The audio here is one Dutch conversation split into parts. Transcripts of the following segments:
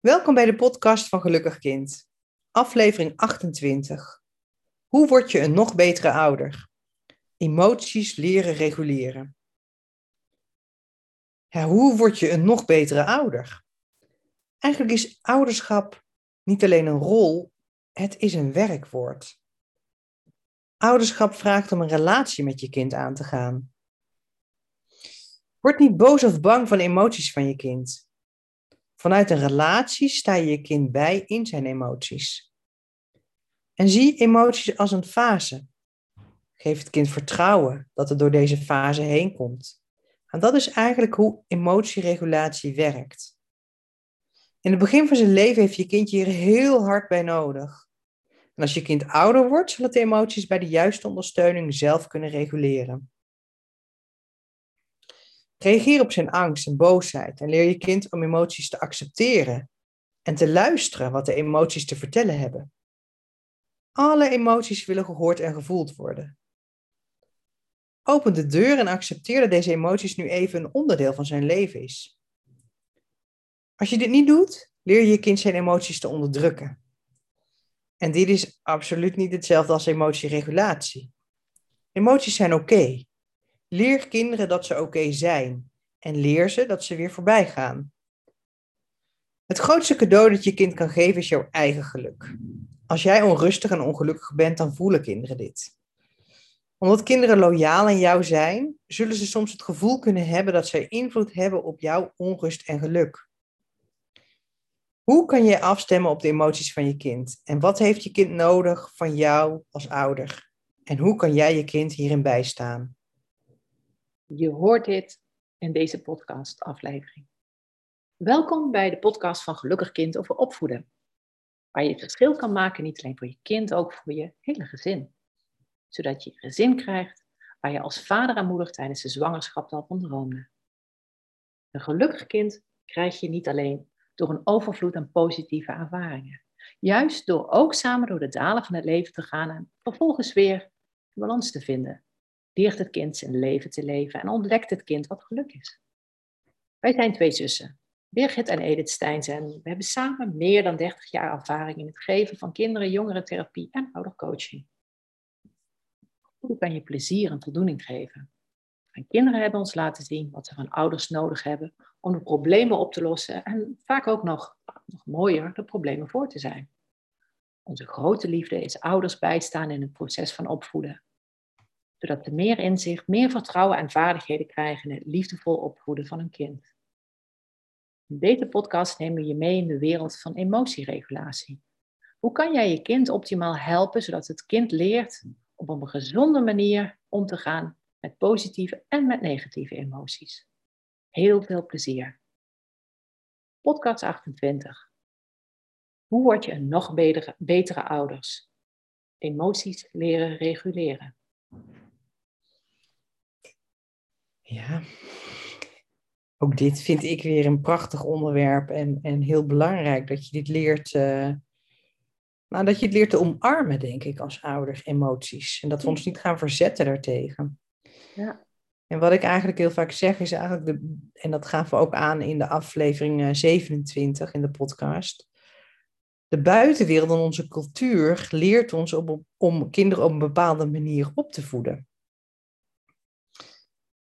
Welkom bij de podcast van Gelukkig Kind, aflevering 28. Hoe word je een nog betere ouder? Emoties leren reguleren. Ja, hoe word je een nog betere ouder? Eigenlijk is ouderschap niet alleen een rol, het is een werkwoord. Ouderschap vraagt om een relatie met je kind aan te gaan. Word niet boos of bang van emoties van je kind. Vanuit een relatie sta je je kind bij in zijn emoties. En zie emoties als een fase. Geef het kind vertrouwen dat het door deze fase heen komt. En dat is eigenlijk hoe emotieregulatie werkt. In het begin van zijn leven heeft je kindje hier heel hard bij nodig. En als je kind ouder wordt, zal het de emoties bij de juiste ondersteuning zelf kunnen reguleren. Reageer op zijn angst en boosheid en leer je kind om emoties te accepteren en te luisteren wat de emoties te vertellen hebben. Alle emoties willen gehoord en gevoeld worden. Open de deur en accepteer dat deze emoties nu even een onderdeel van zijn leven is. Als je dit niet doet, leer je je kind zijn emoties te onderdrukken. En dit is absoluut niet hetzelfde als emotieregulatie. Emoties zijn oké. Leer kinderen dat ze oké zijn en leer ze dat ze weer voorbij gaan. Het grootste cadeau dat je kind kan geven is jouw eigen geluk. Als jij onrustig en ongelukkig bent, dan voelen kinderen dit. Omdat kinderen loyaal aan jou zijn, zullen ze soms het gevoel kunnen hebben dat zij invloed hebben op jouw onrust en geluk. Hoe kan je afstemmen op de emoties van je kind? En wat heeft je kind nodig van jou als ouder? En hoe kan jij je kind hierin bijstaan? Je hoort dit in deze podcast-aflevering. Welkom bij de podcast van Gelukkig Kind over opvoeden. Waar je het verschil kan maken, niet alleen voor je kind, ook voor je hele gezin. Zodat je een gezin krijgt waar je als vader en moeder tijdens de zwangerschap al van droomde. Een gelukkig kind krijg je niet alleen door een overvloed aan positieve ervaringen. Juist door ook samen door de dalen van het leven te gaan en vervolgens weer balans te vinden leert het kind zijn leven te leven en ontdekt het kind wat geluk is. Wij zijn twee zussen, Birgit en Edith Steins, en we hebben samen meer dan 30 jaar ervaring in het geven van kinderen, jongerentherapie en oudercoaching. Hoe kan je plezier en voldoening geven? En kinderen hebben ons laten zien wat ze van ouders nodig hebben om de problemen op te lossen en vaak ook nog, nog mooier de problemen voor te zijn. Onze grote liefde is ouders bijstaan in het proces van opvoeden zodat ze meer inzicht, meer vertrouwen en vaardigheden krijgen in het liefdevol opvoeden van een kind. In deze podcast nemen we je mee in de wereld van emotieregulatie. Hoe kan jij je kind optimaal helpen zodat het kind leert op een gezonde manier om te gaan met positieve en met negatieve emoties? Heel veel plezier. Podcast 28. Hoe word je een nog betere ouders? Emoties leren reguleren. Ja, ook dit vind ik weer een prachtig onderwerp en, en heel belangrijk dat je dit leert. Uh, nou, dat je het leert te omarmen, denk ik, als ouder, emoties. En dat we ons niet gaan verzetten daartegen. Ja. En wat ik eigenlijk heel vaak zeg is eigenlijk, de, en dat gaven we ook aan in de aflevering 27 eh, in de podcast. De buitenwereld en onze cultuur leert ons om, om kinderen op een bepaalde manier op te voeden.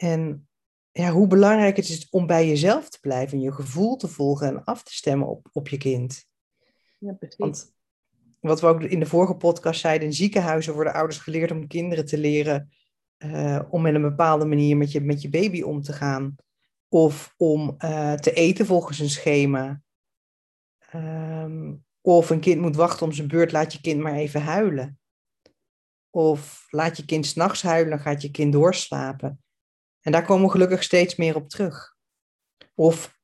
En ja, hoe belangrijk het is om bij jezelf te blijven, je gevoel te volgen en af te stemmen op, op je kind. Ja, precies. Want wat we ook in de vorige podcast zeiden, in ziekenhuizen worden ouders geleerd om kinderen te leren uh, om met een bepaalde manier met je, met je baby om te gaan. Of om uh, te eten volgens een schema. Um, of een kind moet wachten om zijn beurt, laat je kind maar even huilen. Of laat je kind s'nachts huilen, dan gaat je kind doorslapen. En daar komen we gelukkig steeds meer op terug. Of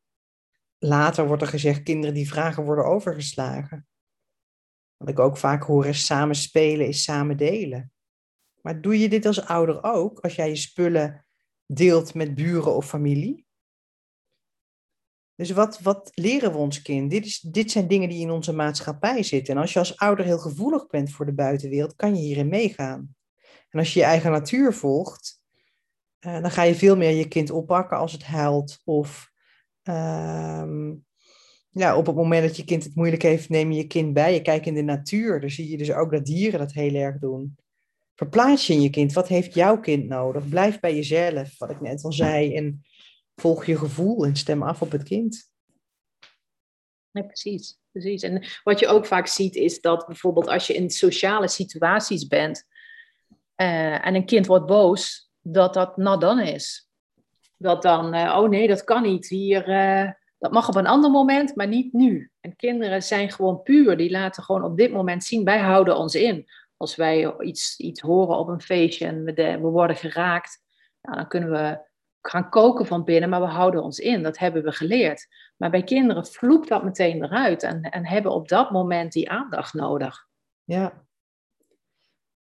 later wordt er gezegd, kinderen die vragen worden overgeslagen. Wat ik ook vaak hoor is samen spelen is samen delen. Maar doe je dit als ouder ook, als jij je spullen deelt met buren of familie? Dus wat, wat leren we ons kind? Dit, is, dit zijn dingen die in onze maatschappij zitten. En als je als ouder heel gevoelig bent voor de buitenwereld, kan je hierin meegaan. En als je je eigen natuur volgt, uh, dan ga je veel meer je kind oppakken als het huilt. Of um, Ja, op het moment dat je kind het moeilijk heeft, neem je je kind bij. Je kijkt in de natuur, dan zie je dus ook dat dieren dat heel erg doen. Verplaats je in je kind. Wat heeft jouw kind nodig? Blijf bij jezelf, wat ik net al zei. En volg je gevoel en stem af op het kind. Ja, precies, precies. En wat je ook vaak ziet is dat bijvoorbeeld als je in sociale situaties bent uh, en een kind wordt boos, dat dat not dan is. Dat dan, uh, oh nee, dat kan niet. Hier, uh, dat mag op een ander moment, maar niet nu. En kinderen zijn gewoon puur. Die laten gewoon op dit moment zien, wij houden ons in. Als wij iets, iets horen op een feestje en we, we worden geraakt, nou, dan kunnen we gaan koken van binnen, maar we houden ons in. Dat hebben we geleerd. Maar bij kinderen vloept dat meteen eruit en, en hebben op dat moment die aandacht nodig. Ja.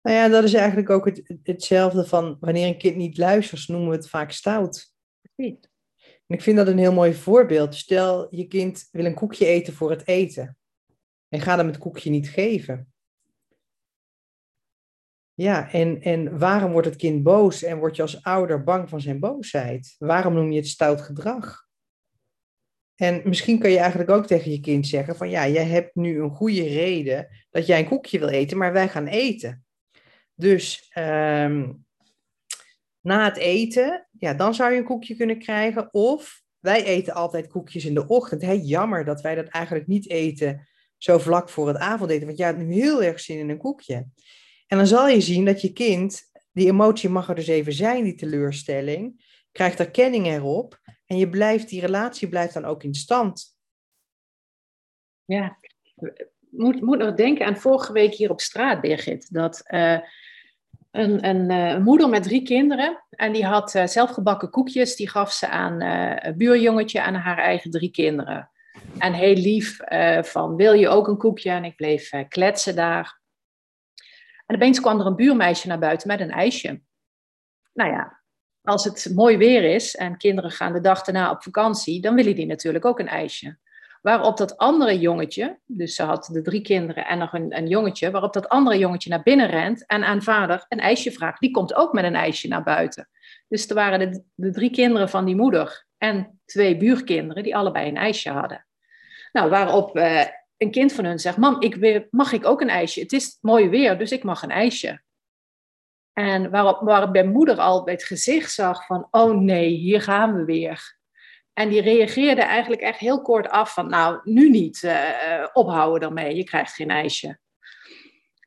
Nou ja, dat is eigenlijk ook het, hetzelfde van wanneer een kind niet luistert, noemen we het vaak stout. Precies. En ik vind dat een heel mooi voorbeeld. Stel, je kind wil een koekje eten voor het eten. En ga hem het koekje niet geven. Ja, en, en waarom wordt het kind boos en word je als ouder bang van zijn boosheid? Waarom noem je het stout gedrag? En misschien kan je eigenlijk ook tegen je kind zeggen van ja, jij hebt nu een goede reden dat jij een koekje wil eten, maar wij gaan eten. Dus ehm, na het eten, ja, dan zou je een koekje kunnen krijgen. Of wij eten altijd koekjes in de ochtend. Hey, jammer dat wij dat eigenlijk niet eten zo vlak voor het avondeten. Want jij hebt nu heel erg zin in een koekje. En dan zal je zien dat je kind, die emotie mag er dus even zijn, die teleurstelling, krijgt erkenning erop. En je blijft, die relatie blijft dan ook in stand. Ja, moet, moet nog denken aan vorige week hier op straat, Birgit. Dat uh, een, eh, een, moeder met drie kinderen. En die had uh, zelfgebakken koekjes. Die gaf ze aan een buurjongetje en haar eigen drie kinderen. En heel lief van, wil je ook een koekje? En ik bleef kletsen daar. En opeens kwam er een buurmeisje naar buiten met een ijsje. Nou ja, als het mooi weer is en kinderen gaan de dag daarna op vakantie, dan willen die natuurlijk ook een ijsje. Waarop dat andere jongetje, dus ze had de drie kinderen en nog een, een jongetje, waarop dat andere jongetje naar binnen rent en aan vader een ijsje vraagt. Die komt ook met een ijsje naar buiten. Dus er waren de, de drie kinderen van die moeder en twee buurkinderen die allebei een ijsje hadden. Nou, waarop uh, een kind van hun zegt: Mam, ik mag ik ook een ijsje? Het is mooi weer, dus ik mag een ijsje. En waarop, waarop mijn moeder al bij het gezicht zag van, oh nee, hier gaan we weer. En die reageerde eigenlijk echt heel kort af van, nou, nu niet, uh, ophouden daarmee, je krijgt geen ijsje.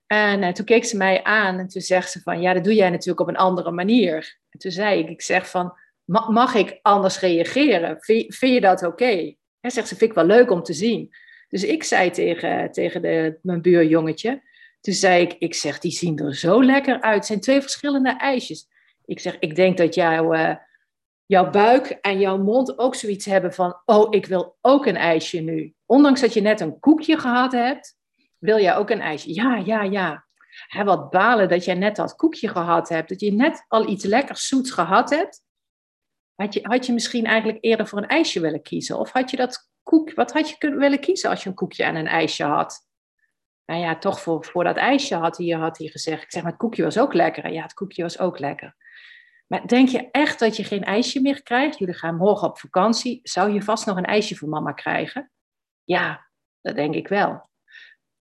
En uh, toen keek ze mij aan en toen zegt ze van, ja, dat doe jij natuurlijk op een andere manier. En toen zei ik, ik zeg van, mag ik anders reageren? Vind, je dat oké? En zegt ze, vind ik wel leuk om te zien. Dus ik zei tegen, tegen de, mijn buurjongetje, toen zei ik, ik zeg, die zien er zo lekker uit. Het zijn twee verschillende ijsjes. Ik zeg, ik denk dat jouw, jouw buik en jouw mond ook zoiets hebben van, oh, ik wil ook een ijsje nu. Ondanks dat je net een koekje gehad hebt, wil jij ook een ijsje. Ja, ja, ja. Hè, wat balen dat jij net dat koekje gehad hebt. Dat je net al iets lekkers zoets gehad hebt. Had je, had je misschien eigenlijk eerder voor een ijsje willen kiezen? Of had je dat koek, wat had je kunnen willen kiezen als je een koekje en een ijsje had? Nou ja, toch voor, voor dat ijsje had hij, had hij gezegd. Ik zeg, maar het koekje was ook lekker. Ja, het koekje was ook lekker. Maar denk je echt dat je geen ijsje meer krijgt? Jullie gaan morgen op vakantie. Zou je vast nog een ijsje voor mama krijgen? Ja, dat denk ik wel.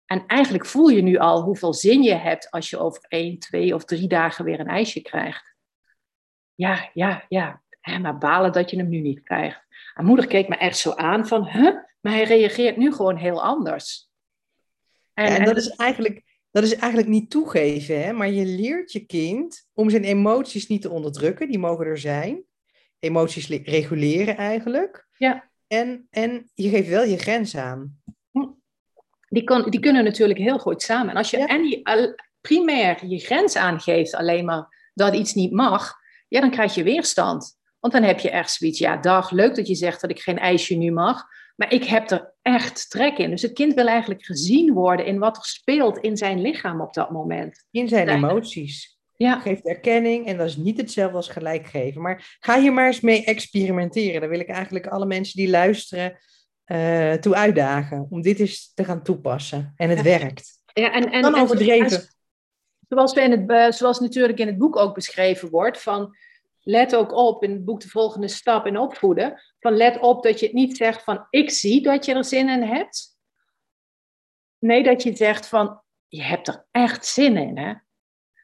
En eigenlijk voel je nu al hoeveel zin je hebt als je over één, twee of drie dagen weer een ijsje krijgt. Ja, ja, ja. maar balen dat je hem nu niet krijgt. En moeder keek me echt zo aan van, huh? Maar hij reageert nu gewoon heel anders. En, en, dat, is eigenlijk, dat is eigenlijk niet toegeven, hè? maar je leert je kind om zijn emoties niet te onderdrukken. Die mogen er zijn. Emoties reguleren eigenlijk. Ja. En, en je geeft wel je grens aan. Hm. Die, kan, die kunnen natuurlijk heel goed samen. En als je en die, primair je grens aangeeft, alleen maar dat iets niet mag, ja, dan krijg je weerstand. Want dan heb je echt zoiets, ja, dag, leuk dat je zegt dat ik geen ijsje nu mag, maar ik heb er echt trek in. Dus het kind wil eigenlijk gezien worden in wat er speelt in zijn lichaam op dat moment. In zijn emoties. Ja. Geeft erkenning en dat is niet hetzelfde als gelijk geven. Maar ga hier maar eens mee experimenteren. Daar wil ik eigenlijk alle mensen die luisteren uh, toe uitdagen. Om dit eens te gaan toepassen. En het werkt. Ja, en, en, Dan overdreven. zoals, we in het, zoals natuurlijk in het boek ook beschreven wordt, van let ook op in het boek De Volgende Stap in Opvoeden. Van let op dat je het niet zegt van ik zie dat je er zin in hebt. Nee, dat je zegt van je hebt er echt zin in. Hè?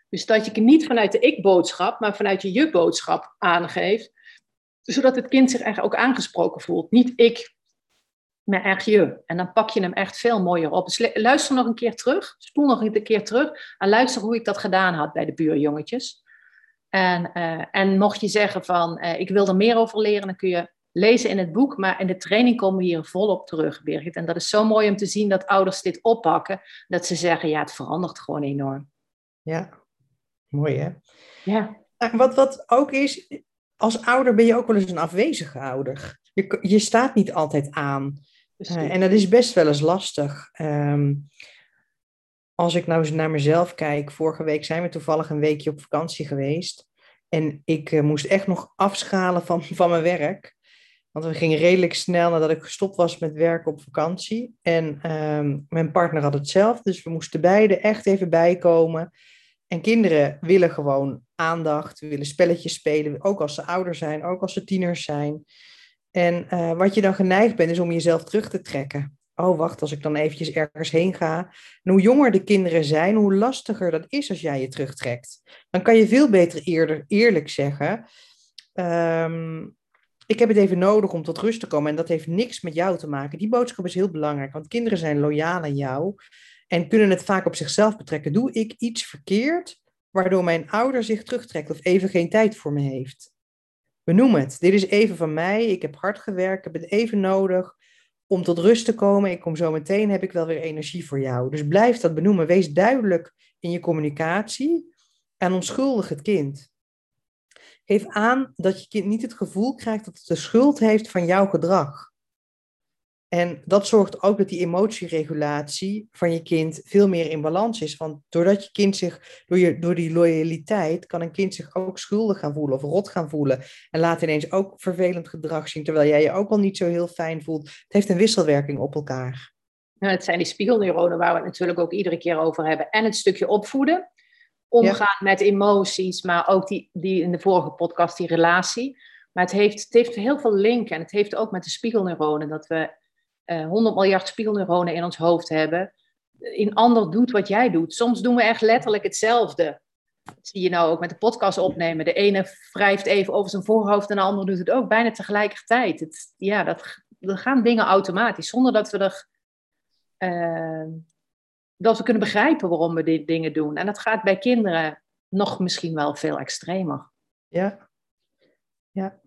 Dus dat je het niet vanuit de ik-boodschap, maar vanuit je je-boodschap aangeeft. Zodat het kind zich echt ook aangesproken voelt. Niet ik, maar echt je. En dan pak je hem echt veel mooier op. Dus luister nog een keer terug. Spoel nog een keer terug. En luister hoe ik dat gedaan had bij de buurjongetjes. En, uh, en mocht je zeggen van, uh, ik wil er meer over leren, dan kun je lezen in het boek. Maar in de training komen we hier volop terug, Birgit. En dat is zo mooi om te zien dat ouders dit oppakken. Dat ze zeggen, ja, het verandert gewoon enorm. Ja, mooi hè? Ja. Wat, wat ook is, als ouder ben je ook wel eens een afwezige ouder. Je, je staat niet altijd aan. Uh, en dat is best wel eens lastig. Um, als ik nou eens naar mezelf kijk, vorige week zijn we toevallig een weekje op vakantie geweest. En ik uh, moest echt nog afschalen van, van mijn werk. Want we gingen redelijk snel nadat ik gestopt was met werken op vakantie. En um, mijn partner had het zelf, dus we moesten beide echt even bijkomen. En kinderen willen gewoon aandacht, willen spelletjes spelen, ook als ze ouder zijn, ook als ze tieners zijn. En uh, wat je dan geneigd bent, is om jezelf terug te trekken oh wacht, als ik dan eventjes ergens heen ga. En hoe jonger de kinderen zijn, hoe lastiger dat is als jij je terugtrekt. Dan kan je veel beter eerder eerlijk zeggen, um, ik heb het even nodig om tot rust te komen en dat heeft niks met jou te maken. Die boodschap is heel belangrijk, want kinderen zijn loyaal aan jou en kunnen het vaak op zichzelf betrekken. Doe ik iets verkeerd, waardoor mijn ouder zich terugtrekt of even geen tijd voor me heeft? Benoem het. Dit is even van mij. Ik heb hard gewerkt. Ik heb het even nodig om tot rust te komen. Ik kom zo meteen, heb ik wel weer energie voor jou. Dus blijf dat benoemen. Wees duidelijk in je communicatie en onschuldig het kind. Geef aan dat je kind niet het gevoel krijgt dat het de schuld heeft van jouw gedrag. En dat zorgt ook dat die emotieregulatie van je kind veel meer in balans is. Want doordat je kind zich, door, je, door die loyaliteit, kan een kind zich ook schuldig gaan voelen of rot gaan voelen. En laat ineens ook vervelend gedrag zien, terwijl jij je ook al niet zo heel fijn voelt. Het heeft een wisselwerking op elkaar. Nou, het zijn die spiegelneuronen waar we het natuurlijk ook iedere keer over hebben. En het stukje opvoeden, omgaan met emoties, maar ook die, die in de vorige podcast, die relatie. Maar het heeft, het heeft heel veel linken en het heeft ook met de spiegelneuronen dat we 100 eh, miljard spiegelneuronen in ons hoofd hebben. Een ander doet wat jij doet. Soms doen we echt letterlijk hetzelfde. Dat zie je nou ook met de podcast opnemen. De ene wrijft even over zijn voorhoofd en de ander doet het ook bijna tegelijkertijd. Het, ja, dat, er gaan dingen automatisch zonder dat we er. Uh, dat we kunnen begrijpen waarom we dit dingen doen. En dat gaat bij kinderen nog misschien wel veel extremer. Ja. Ja.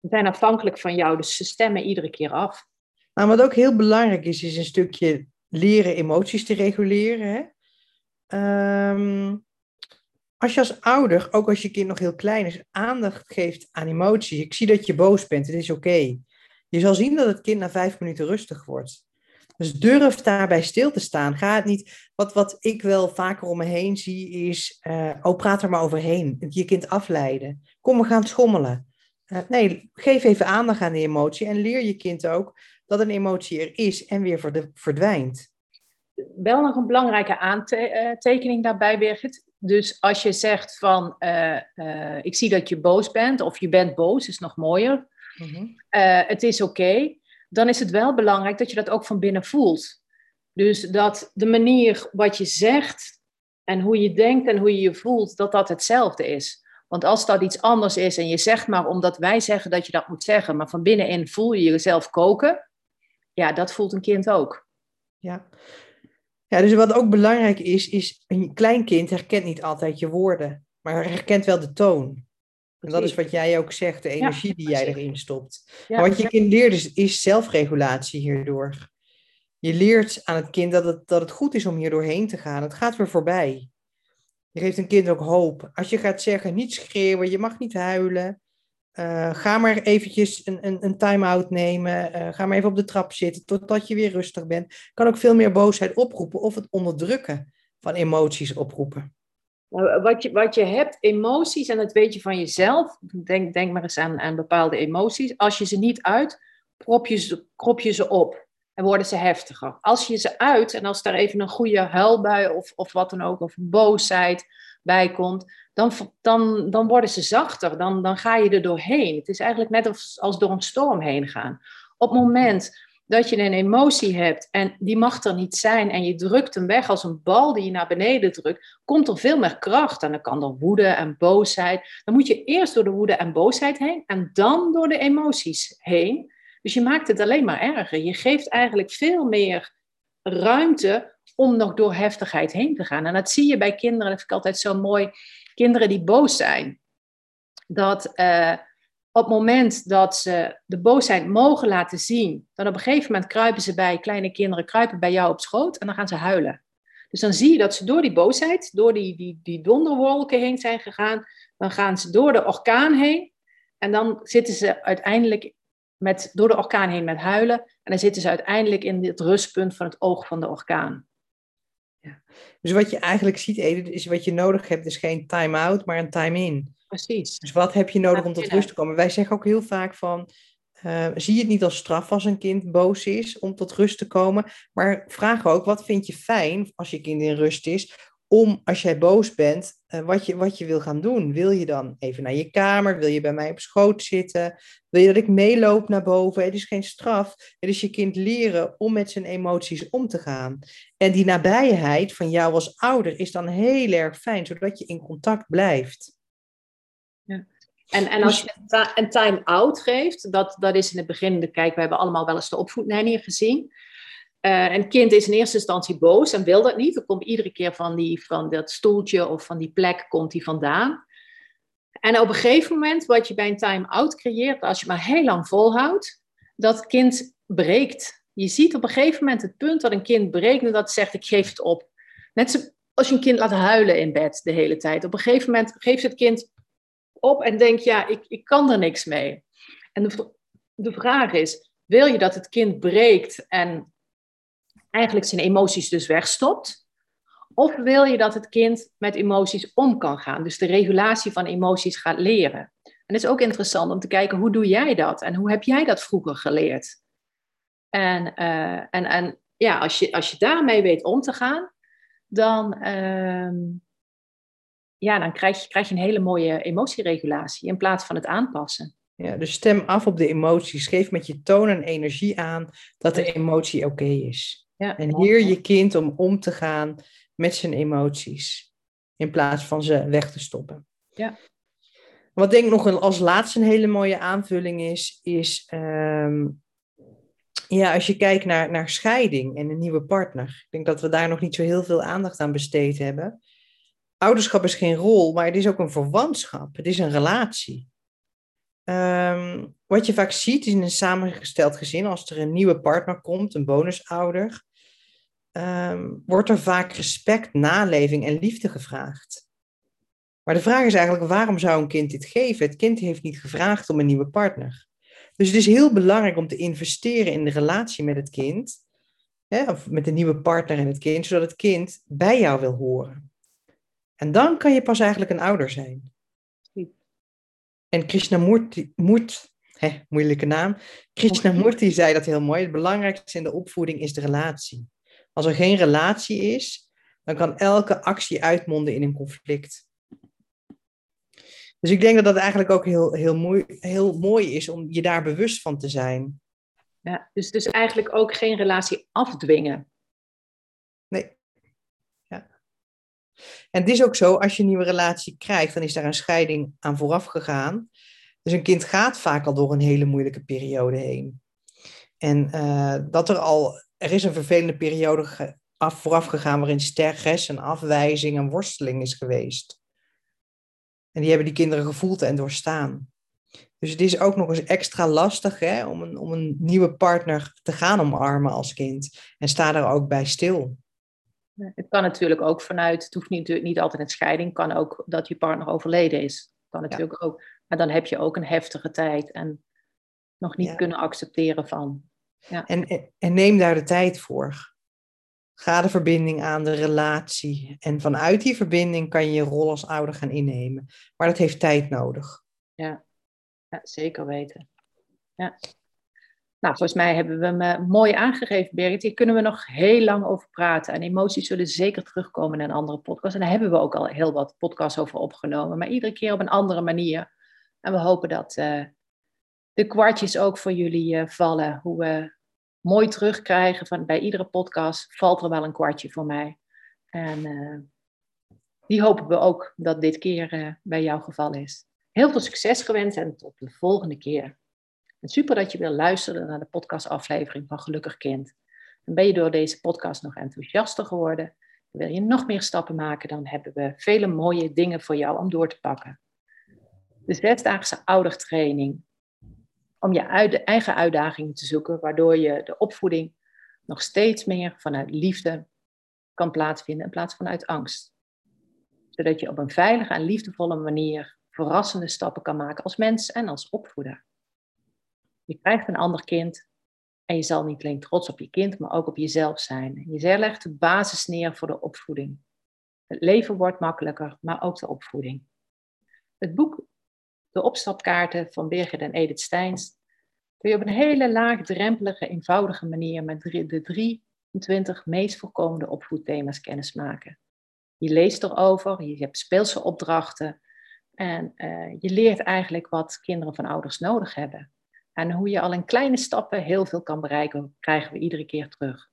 Ze zijn afhankelijk van jou, dus ze stemmen iedere keer af. Nou, wat ook heel belangrijk is, is een stukje leren emoties te reguleren. Hè? Um, als je als ouder, ook als je kind nog heel klein is, aandacht geeft aan emoties. Ik zie dat je boos bent, het is oké. Je zal zien dat het kind na vijf minuten rustig wordt. Dus durf daarbij stil te staan. Ga het niet. Wat, wat ik wel vaker om me heen zie is. Uh, oh, praat er maar overheen. Je kind afleiden. Kom, we gaan schommelen. Uh, nee, geef even aandacht aan die emotie en leer je kind ook dat een emotie er is en weer verdwijnt. Wel nog een belangrijke aantekening daarbij, Birgit. Dus als je zegt van, uh, uh, ik zie dat je boos bent, of je bent boos, is nog mooier. Mm -hmm. uh, het is oké. Okay, dan is het wel belangrijk dat je dat ook van binnen voelt. Dus dat de manier wat je zegt en hoe je denkt en hoe je je voelt, dat dat hetzelfde is. Want als dat iets anders is en je zegt maar omdat wij zeggen dat je dat moet zeggen, maar van binnenin voel je jezelf koken, ja, dat voelt een kind ook. Ja. ja, dus wat ook belangrijk is, is een klein kind herkent niet altijd je woorden, maar herkent wel de toon. En dat is wat jij ook zegt, de energie die jij erin stopt. Ja, maar wat je kind leert is, is zelfregulatie hierdoor. Je leert aan het kind dat het, dat het goed is om hier doorheen te gaan. Het gaat weer voorbij. Je geeft een kind ook hoop. Als je gaat zeggen, niet schreeuwen, je mag niet huilen. Uh, ga maar eventjes een, een, een time-out nemen. Uh, ga maar even op de trap zitten totdat je weer rustig bent. Kan ook veel meer boosheid oproepen of het onderdrukken van emoties oproepen. Nou, wat je, wat je hebt, emoties, en dat weet je van jezelf. Denk, denk maar eens aan, aan bepaalde emoties. Als je ze niet uit, prop je ze, krop je ze op en worden ze heftiger. Als je ze uit en als daar even een goede huilbui of, of wat dan ook, of boosheid, bij komt, dan, dan, dan worden ze zachter. Dan, dan ga je er doorheen. Het is eigenlijk net als, als door een storm heen gaan. Op het moment dat je een emotie hebt en die mag er niet zijn en je drukt hem weg als een bal die je naar beneden drukt, komt er veel meer kracht. En dan kan er woede en boosheid. Dan moet je eerst door de woede en boosheid heen en dan door de emoties heen. Dus je maakt het alleen maar erger. Je geeft eigenlijk veel meer ruimte om nog door heftigheid heen te gaan. En dat zie je bij kinderen, dat vind ik altijd zo mooi. Kinderen die boos zijn. Dat uh, op het moment dat ze de boosheid mogen laten zien, dan op een gegeven moment kruipen ze bij, kleine kinderen kruipen bij jou op schoot en dan gaan ze huilen. Dus dan zie je dat ze door die boosheid, door die, die, die donderwolken heen zijn gegaan. Dan gaan ze door de orkaan heen. En dan zitten ze uiteindelijk met, door de orkaan heen met huilen. En dan zitten ze uiteindelijk in het rustpunt van het oog van de orkaan. Ja. Dus wat je eigenlijk ziet, Edith, is wat je nodig hebt, is geen time-out, maar een time-in. Precies. Dus wat heb je nodig om tot rust te komen? Wij zeggen ook heel vaak van, uh, zie het niet als straf als een kind boos is om tot rust te komen, maar vraag ook, wat vind je fijn als je kind in rust is, om als jij boos bent, uh, wat, je, wat je wil gaan doen. Wil je dan even naar je kamer? Wil je bij mij op schoot zitten? Wil je dat ik meeloop naar boven? Het is geen straf. Het is je kind leren om met zijn emoties om te gaan. En die nabijheid van jou als ouder is dan heel erg fijn, zodat je in contact blijft. Ja. En, en als dus je een time-out geeft, dat, dat is in het begin, de, kijk, we hebben allemaal wel eens de opvoednanny gezien. Uh, een kind is in eerste instantie boos en wil dat niet. Dan komt iedere keer van, die, van dat stoeltje of van die plek komt hij vandaan. En op een gegeven moment, wat je bij een time-out creëert, als je maar heel lang volhoudt, dat kind breekt. Je ziet op een gegeven moment het punt dat een kind breekt en dat zegt, ik geef het op. Net zoals als je een kind laat huilen in bed de hele tijd. Op een gegeven moment geeft het kind op en denkt, ja, ik, ik kan er niks mee. En de, de vraag is, wil je dat het kind breekt en eigenlijk zijn emoties dus wegstopt? Of wil je dat het kind met emoties om kan gaan? Dus de regulatie van emoties gaat leren. En het is ook interessant om te kijken, hoe doe jij dat? En hoe heb jij dat vroeger geleerd? En, uh, en, en ja, als je, als je daarmee weet om te gaan, dan, uh, ja, dan krijg, je, krijg je een hele mooie emotieregulatie in plaats van het aanpassen. Ja, dus stem af op de emoties. Geef met je toon en energie aan dat de emotie oké is. Ja, en hier je kind om om te gaan met zijn emoties. In plaats van ze weg te stoppen. Ja. Wat denk ik nog een, als laatste een hele mooie aanvulling is, is ehm, ja, als je kijkt naar, naar scheiding en een nieuwe partner. Ik denk dat we daar nog niet zo heel veel aandacht aan besteed hebben. Ouderschap is geen rol, maar het is ook een verwantschap. Het is een relatie. Ehm, wat je vaak ziet in een samengesteld gezin, als er een nieuwe partner komt, een bonusouder, um, wordt er vaak respect, naleving en liefde gevraagd. Maar de vraag is eigenlijk, waarom zou een kind dit geven? Het kind heeft niet gevraagd om een nieuwe partner. Dus het is heel belangrijk om te investeren in de relatie met het kind, hè, of met de nieuwe partner en het kind, zodat het kind bij jou wil horen. En dan kan je pas eigenlijk een ouder zijn. En Krishnamurti, Murt, hè, moeilijke naam. Krishnamurti zei dat heel mooi. Het belangrijkste in de opvoeding is de relatie. Als er geen relatie is, dan kan elke actie uitmonden in een conflict. Dus ik denk dat dat eigenlijk ook heel, heel, mooi, heel mooi is om je daar bewust van te zijn. Ja, dus, dus eigenlijk ook geen relatie afdwingen. Nee. Ja. En het is ook zo, als je een nieuwe relatie krijgt, dan is daar een scheiding aan vooraf gegaan. Dus een kind gaat vaak al door een hele moeilijke periode heen. En uh, dat er al er is een vervelende periode af, vooraf gegaan waarin stress en afwijzing en worsteling is geweest. En die hebben die kinderen gevoeld en doorstaan. Dus het is ook nog eens extra lastig hè, om, een, om een nieuwe partner te gaan omarmen als kind. En sta daar ook bij stil. Het kan natuurlijk ook vanuit, het hoeft niet, niet altijd een scheiding, kan ook dat je partner overleden is. Kan natuurlijk ook. Maar dan heb je ook een heftige tijd en nog niet kunnen accepteren van. Ja. En, en neem daar de tijd voor. Ga de verbinding aan, de relatie. En vanuit die verbinding kan je je rol als ouder gaan innemen. Maar dat heeft tijd nodig. Ja, ja zeker weten. Ja. Nou, volgens mij hebben we hem eh, mooi aangegeven, Berit. Hier kunnen we nog heel lang over praten. En emoties zullen zeker terugkomen in een andere podcast. En daar hebben we ook al heel wat podcasts over opgenomen. Maar iedere keer op een andere manier. En we hopen dat uh, de kwartjes ook voor jullie uh, vallen. Hoe we mooi terugkrijgen van bij iedere podcast valt er wel een kwartje voor mij. En die hopen we ook dat dit keer bij jouw geval is. Heel veel succes gewenst en tot de volgende keer. En super dat je wil luisteren naar de podcastaflevering van Gelukkig Kind. En ben je door deze podcast nog enthousiaster geworden? Wil je nog meer stappen maken? Dan hebben we vele mooie dingen voor jou om door te pakken. De zesdaagse oudertraining. Om je eigen uitdagingen te zoeken, waardoor je de opvoeding nog steeds meer vanuit liefde kan plaatsvinden in plaats van uit angst. Zodat je op een veilige en liefdevolle manier verrassende stappen kan maken als mens en als opvoeder. Je krijgt een ander kind en je zal niet alleen trots op je kind, maar ook op jezelf zijn. Je legt de basis neer voor de opvoeding. Het leven wordt makkelijker, maar ook de opvoeding. Het boek De Opstapkaarten van Birgit en Edith Steins kun je op een hele laagdrempelige, eenvoudige manier met de 23 meest voorkomende opvoedthema's kennismaken. Je leest erover, je hebt speelse opdrachten en uh, je leert eigenlijk wat kinderen van ouders nodig hebben. En hoe je al in kleine stappen heel veel kan bereiken, krijgen we iedere keer terug.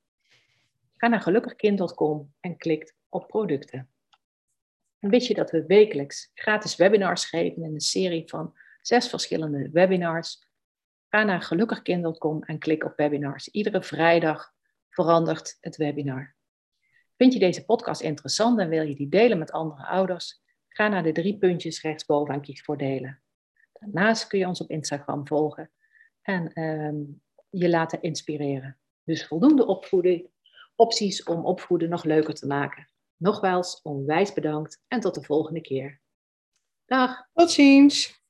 Ga naar gelukkigkind.com en klik op producten. Wist je dat we wekelijks gratis webinars geven in een serie van zes verschillende webinars? Ga naar gelukkigkind.com en klik op webinars. Iedere vrijdag verandert het webinar. Vind je deze podcast interessant en wil je die delen met andere ouders? Ga naar de drie puntjes rechtsboven en kies voor delen. Daarnaast kun je ons op Instagram volgen en ehm, je laten inspireren. Dus voldoende opvoeding, opties om opvoeden nog leuker te maken. Nogmaals, onwijs bedankt en tot de volgende keer. Dag. Tot ziens.